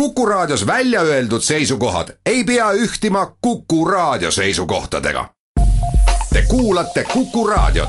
Kuku Raadios välja öeldud seisukohad ei pea ühtima Kuku Raadio seisukohtadega. Te kuulate Kuku Raadiot.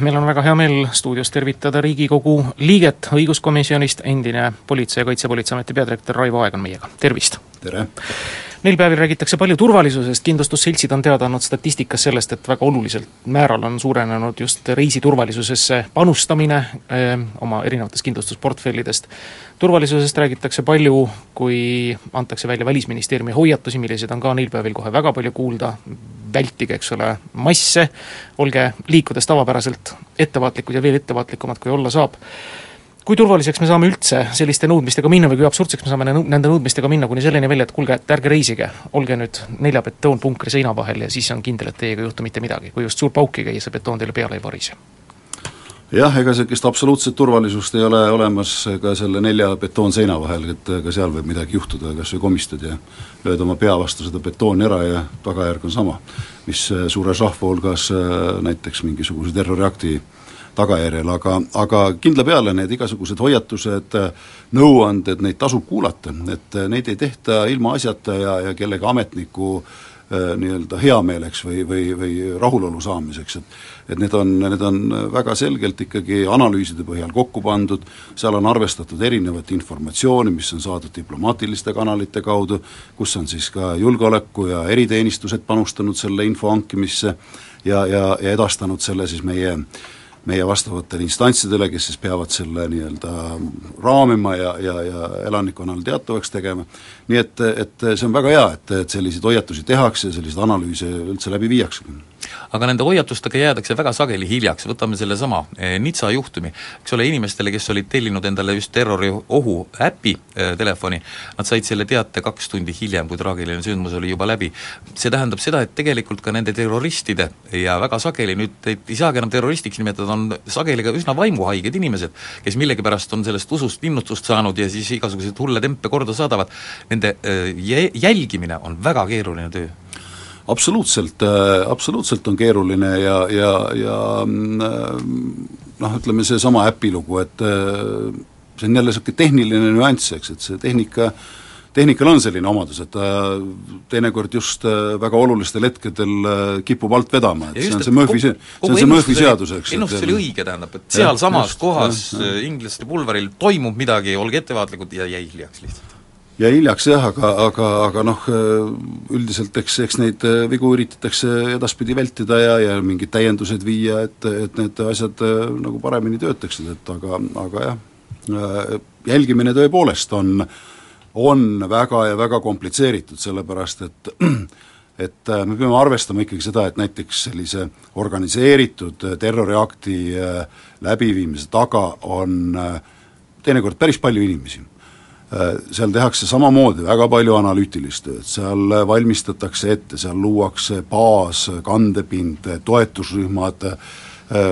meil on väga hea meel stuudios tervitada Riigikogu liiget õiguskomisjonist, endine Politsei- ja Kaitsepolitseiameti peadirektor Raivo Aeg on meiega, tervist! Tere! Neil päevil räägitakse palju turvalisusest, kindlustusseltsid on teada andnud statistikas sellest, et väga oluliselt määral on suurenenud just reisiturvalisusesse panustamine öö, oma erinevatest kindlustusportfellidest. turvalisusest räägitakse palju, kui antakse välja Välisministeeriumi hoiatusi, milliseid on ka neil päevil kohe väga palju kuulda, vältige, eks ole, masse, olge liikudes tavapäraselt ettevaatlikud ja veel ettevaatlikumad, kui olla saab kui turvaliseks me saame üldse selliste nõudmistega minna või kui absurdseks me saame nende nõudmistega minna kuni selleni välja, et kuulge, et ärge reisige, olge nüüd nelja betoonpunkri seina vahel ja siis on kindel, et teiega ei juhtu mitte midagi, kui just suur pauk ei käi see betoon teile peale ei varise? jah, ega sellist absoluutset turvalisust ei ole olemas ka selle nelja betoonseina vahel, et ka seal võib midagi juhtuda, kas või komistad ja lööd oma pea vastu seda betooni ära ja tagajärg on sama, mis suures rahva hulgas näiteks mingisuguse terroriakti tagajärjel, aga, aga kindla peale need igasugused hoiatused, nõuanded, neid tasub kuulata, et neid ei tehta ilmaasjata ja, ja kellegi ametniku äh, nii-öelda heameeleks või, või, või rahulolu saamiseks, et et need on, need on väga selgelt ikkagi analüüside põhjal kokku pandud, seal on arvestatud erinevat informatsiooni, mis on saadud diplomaatiliste kanalite kaudu, kus on siis ka julgeoleku ja eriteenistused panustanud selle info hankimisse ja, ja, ja edastanud selle siis meie äh, meie vastavatele instantsidele, kes siis peavad selle nii-öelda raamima ja, ja, ja elanikkonnale teatavaks tegema, nii et, et see on väga hea, et, et selliseid hoiatusi tehakse ja selliseid analüüse üldse läbi viiaksegi aga nende hoiatustega jäädakse väga sageli hiljaks, võtame sellesama eh, Nitsa juhtumi, eks ole, inimestele, kes olid tellinud endale just terroriohu äpi eh, telefoni, nad said selle teate kaks tundi hiljem, kui traagiline sündmus oli juba läbi. see tähendab seda, et tegelikult ka nende terroristide ja väga sageli nüüd ei, ei saagi enam terroristiks nimetada, on sageli ka üsna vaimuhaiged inimesed, kes millegipärast on sellest usust innutust saanud ja siis igasuguseid hulle tempe korda saadavad, nende eh, jälgimine on väga keeruline töö absoluutselt, äh, absoluutselt on keeruline ja, ja, ja äh, noh, ütleme seesama äpi lugu, et äh, see on jälle niisugune tehniline nüanss, eks, et see tehnika tehnikal on selline omadus, et ta teinekord just väga olulistel hetkedel kipub alt vedama, et see on see Murphy, see on see Murphy seadus, eks. ennustus oli õige, tähendab, et sealsamas kohas inglaste pulveril toimub midagi, olge ettevaatlikud ja jäi hiljaks lihtsalt jäi hiljaks jah, aga, aga, aga noh, üldiselt eks, eks neid äh, vigu üritatakse edaspidi vältida ja, ja mingid täiendused viia, et, et need asjad äh, nagu paremini töötaksid, et aga, aga jah, äh, jälgimine tõepoolest on, on väga ja väga komplitseeritud, sellepärast et et me peame arvestama ikkagi seda, et näiteks sellise organiseeritud terroriakti läbiviimise taga on teinekord päris palju inimesi. Äh, seal tehakse samamoodi väga palju analüütilist tööd, seal valmistatakse ette, seal luuakse baas, kandepind, toetusrühmad, äh,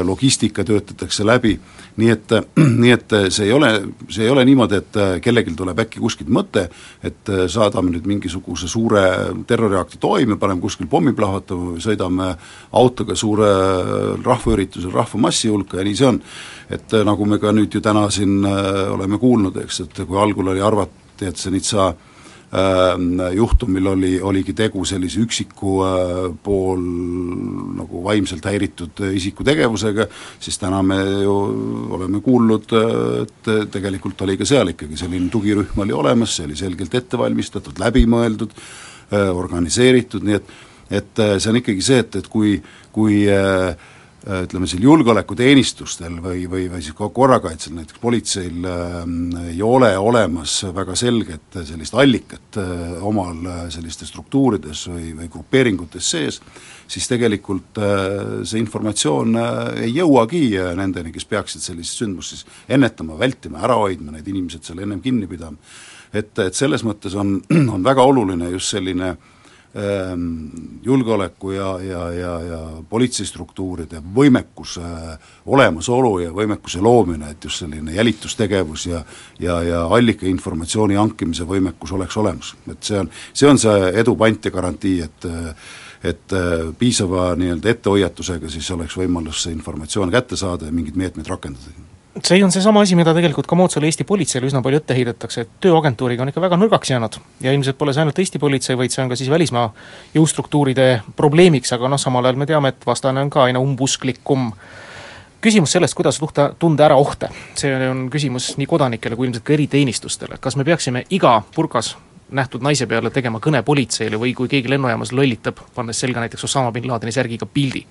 logistika töötatakse läbi, nii et, nii et see ei ole, see ei ole niimoodi, et kellelgi tuleb äkki kuskilt mõte, et saadame nüüd mingisuguse suure terroriakti toime, paneme kuskil pommi plahvatama või sõidame autoga suure rahvaüritusel rahvamassi hulka ja nii see on. Et äh, nagu me ka nüüd ju täna siin äh, oleme kuulnud, eks, et kui algul oli arvati, et see Nitsa äh, juhtumil oli, oligi tegu sellise üksiku äh, pool nagu vaimselt häiritud isiku tegevusega, siis täna me ju oleme kuulnud, et tegelikult oli ka seal ikkagi selline tugirühm oli olemas, see oli selgelt ette valmistatud, läbimõeldud, organiseeritud, nii et et see on ikkagi see, et, et kui, kui äh, Äh, ütleme siin julgeolekuteenistustel või, või, või siis korrakaitsel, näiteks politseil äh, ei ole olemas väga selget sellist allikat äh, omal äh, sellistes struktuurides või, või grupeeringutes sees, siis tegelikult äh, see informatsioon äh, ei jõuagi äh, nendeni, kes peaksid sellist sündmust siis ennetama, vältima, ära hoidma, need inimesed seal ennem kinni pidama. et, et selles mõttes on, on väga oluline just selline äh, julgeoleku ja, ja, ja, ja politseistruktuuride võimekuse olemasolu ja võimekuse loomine, et just selline jälitustegevus ja ja, ja allikainformatsiooni hankimise võimekus oleks olemas. et see on, see on see edu pant ja garantii, et et piisava nii-öelda ettehoiatusega siis oleks võimalus see informatsioon kätte saada ja mingeid meetmeid rakendada see on seesama asi, mida tegelikult ka moodsale Eesti politseile üsna palju ette heidetakse, et tööagentuuriga on ikka väga nõrgaks jäänud. Ja ilmselt pole see ainult Eesti politsei, vaid see on ka siis välismaa jõustruktuuride probleemiks, aga noh, samal ajal me teame, et vastane on ka aina umbusklikum. küsimus sellest, kuidas tuhta, tunda ära ohte, see on küsimus nii kodanikele kui ilmselt ka eriteenistustele, kas me peaksime iga purgas nähtud naise peale tegema kõne politseile või kui keegi lennujaamas lollitab, pannes selga näiteks Osama bin Ladeni särgiga pildi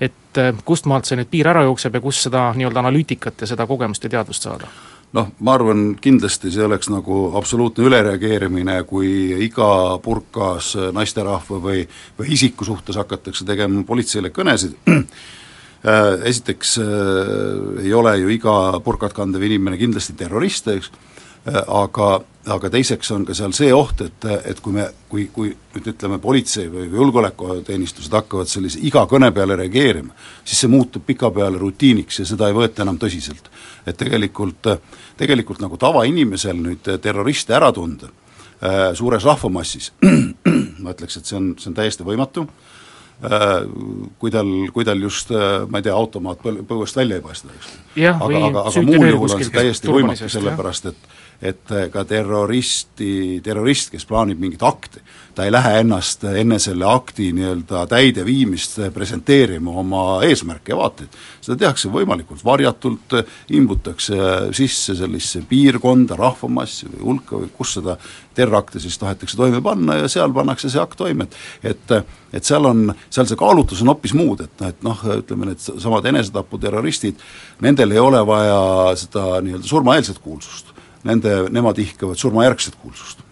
et äh, kust maalt see nüüd piir ära jookseb ja kus seda nii-öelda analüütikat ja seda kogemust ja teadvust saada? noh, ma arvan, kindlasti see oleks nagu absoluutne ülereageerimine, kui iga purkas naisterahva või, või isiku suhtes hakatakse tegema politseile kõnesid, äh, esiteks äh, ei ole ju iga purkat kandev inimene kindlasti terrorist, eks, aga aga teiseks on ka seal see oht, et, et kui me, kui, kui nüüd ütleme, politsei või julgeolekuteenistused hakkavad sellise iga kõne peale reageerima, siis see muutub pikapeale rutiiniks ja seda ei võeta enam tõsiselt. et tegelikult, tegelikult nagu tavainimesel nüüd terroriste ära tunda äh, suures rahvamassis, ma ütleks, et see on, see on täiesti võimatu äh,, kui tal, kui tal just äh, ma ei tea, automaat põl-, põuest välja ei paista, eks. aga, aga, aga muul juhul on see täiesti võimatu, sellepärast et et äh, ka terroristi, terrorist, kes plaanib mingit akti, ta ei lähe ennast enne selle akti nii-öelda täideviimist presenteerima oma eesmärke ja vaateid. seda tehakse võimalikult varjatult, imbutakse sisse sellisesse piirkonda, rahvamassi või hulka või kus seda terrorakte siis tahetakse toime panna ja seal pannakse see akt toime, et et et seal on, seal see kaalutlus on hoopis muud, et noh, et noh, ütleme need samad enesetaputerroristid, nendel ei ole vaja seda nii-öelda surmaeelset kuulsust nende, nemad ihkavad surmajärgset kuulsust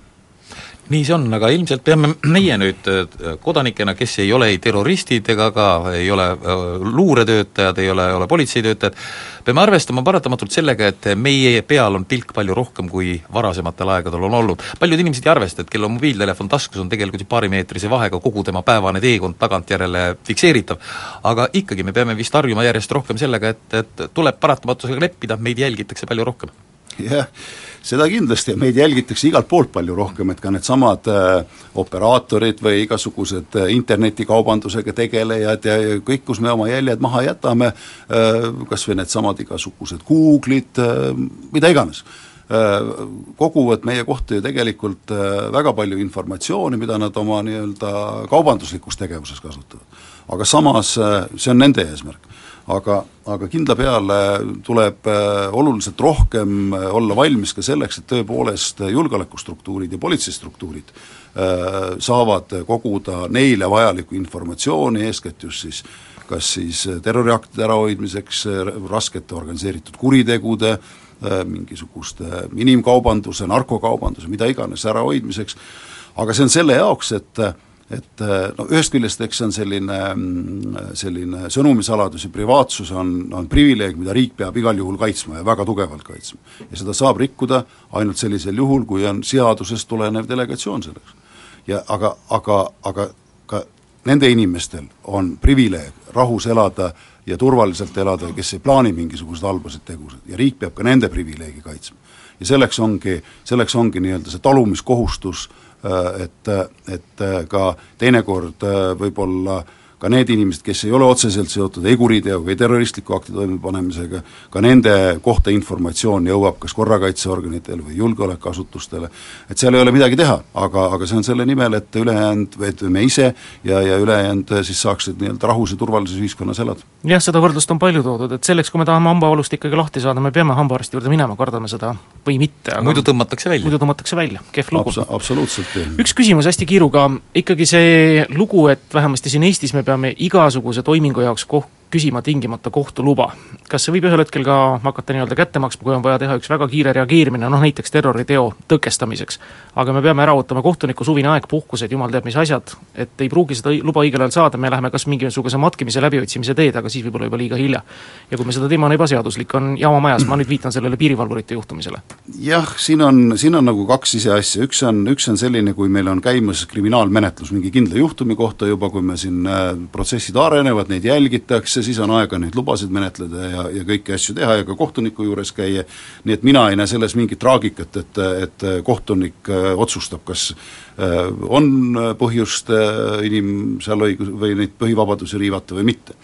nii see on, aga ilmselt peame meie nüüd äh, kodanikena, kes ei ole ei terroristid ega ka ei ole äh, luuretöötajad, ei ole, ole politseitöötajad, peame arvestama paratamatult sellega, et meie peal on pilk palju rohkem, kui varasematel aegadel on olnud. paljud inimesed ei arvesta, et kellel on mobiiltelefon taskus, on tegelikult ju paarimeetrise vahega kogu tema päevane teekond tagantjärele fikseeritav. aga ikkagi me peame vist harjuma järjest rohkem sellega, et, et tuleb paratamatusega leppida, meid jälgitakse palju rohkem jah, seda kindlasti. Ja meid jälgitakse igalt poolt palju rohkem, et ka needsamad äh, operaatorid või igasugused äh, internetikaubandusega tegelejad ja, ja kõik, kus me oma jäljed maha jätame äh,, kas või needsamad igasugused Google'id äh,, mida iganes. Äh,, koguvad meie kohta ju tegelikult äh, väga palju informatsiooni, mida nad oma nii-öelda kaubanduslikus tegevuses kasutavad. aga samas äh, see on nende eesmärk aga, aga kindla peale tuleb äh, oluliselt rohkem äh, olla valmis ka selleks, et tõepoolest julgeolekustruktuurid ja politseistruktuurid äh, saavad koguda neile vajalikku informatsiooni, eeskätt just siis kas siis terroriaktide ärahoidmiseks, raskete organiseeritud kuritegude, mingisuguste inimkaubanduse, narkokaubanduse, mida iganes ärahoidmiseks, aga see on selle jaoks, et et äh, no ühest küljest eks see on selline, mm, selline sõnumisaladus ja privaatsus on, on privileeg, mida riik peab igal juhul kaitsma ja väga tugevalt kaitsma. ja seda saab rikkuda ainult sellisel juhul, kui on seadusest tulenev delegatsioon selleks. ja aga, aga, aga ka nende inimestel on privileeg rahus elada ja turvaliselt elada, kes ei plaani mingisuguseid halbasid tegusid ja riik peab ka nende privileegi kaitsma. ja selleks ongi, selleks ongi nii-öelda see talumiskohustus äh, et, et äh, ka teinekord äh, võib-olla ka need inimesed, kes ei ole otseselt seotud ei kuriteoga, ei terroristliku akti toimepanemisega, ka nende kohta informatsioon jõuab kas korrakaitseorganitele või julgeolekuasutustele, et seal ei ole midagi teha, aga, aga see on selle nimel, et ülejäänud, et me ise ja, ja ülejäänud siis saaksid nii-öelda rahus ja turvalises ühiskonnas elada. jah, seda võrdlust on palju toodud, et selleks, kui me tahame hambavalust ikkagi lahti saada, me peame hambaarsti juurde minema, kardame seda või mitte, aga muidu tõmmatakse välja. muidu tõmmatakse välja, kehv lugu Abs. absoluutselt. üks küsimus hästi kiiruga, ikkagi see lugu, et vähemasti siin Eestis me peame igasuguse toimingu jaoks koh-, küsima tingimata kohtu luba. kas see võib ühel hetkel ka hakata nii-öelda kätte maksma, kui on vaja teha üks väga kiire reageerimine, noh näiteks terroriteo tõkestamiseks. aga me peame ära ootama kohtuniku suvine aeg, puhkused, jumal teab mis asjad, et ei pruugi seda luba õigel ajal saada, me läheme kas mingisuguse matkimise läbiotsimise teed, aga siis võib olla juba liiga hilja. ja kui me seda teeme, on ebaseaduslik, on jama majas, ma nüüd viitan sellele piirivalvurite juhtumisele. jah, siin on, siin on nagu kaks siseasja, üks on, üks on selline, kui meil on käimas kriminaalmenetlus mingi kindla juhtumi kohta juba, kui me siin äh, protsessid arenevad, neid jälgitakse, siis on aega neid lubasid menetleda ja, ja kõiki asju teha ja ka kohtuniku juures käia, nii et mina ei näe selles mingit traagikat, et, et kohtunik äh, otsustab, kas äh, on põhjust äh, inim- seal õigus- või neid põhivabadusi riivata või mitte.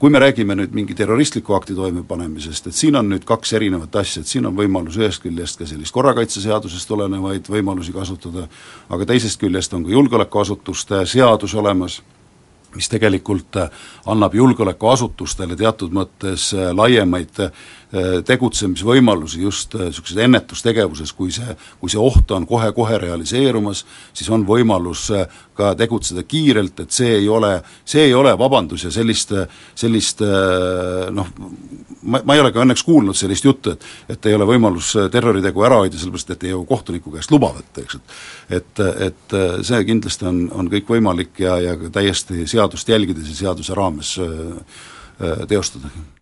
Kui me räägime nüüd mingi terroristliku akti toimepanemisest, et siin on nüüd kaks erinevat asja, et siin on võimalus ühest küljest ka sellist korrakaitseseadusest tulenevaid võimalusi kasutada, aga teisest küljest on ka julgeolekuasutuste seadus olemas, mis tegelikult annab julgeolekuasutustele teatud mõttes laiemaid Äh, tegutsemisvõimalusi just niisuguses äh, ennetustegevuses, kui see, kui see oht on kohe-kohe realiseerumas, siis on võimalus äh, ka tegutseda kiirelt, et see ei ole, see ei ole vabandus ja sellist, sellist noh, ma, ma ei ole ka õnneks kuulnud sellist juttu, et et ei ole võimalus terroritegu ära hoida, sellepärast et ei jõua kohtuniku käest luba võtta, eks, et et, et see kindlasti on, on kõik võimalik ja, ja täiesti seadust jälgides ja seaduse raames teostada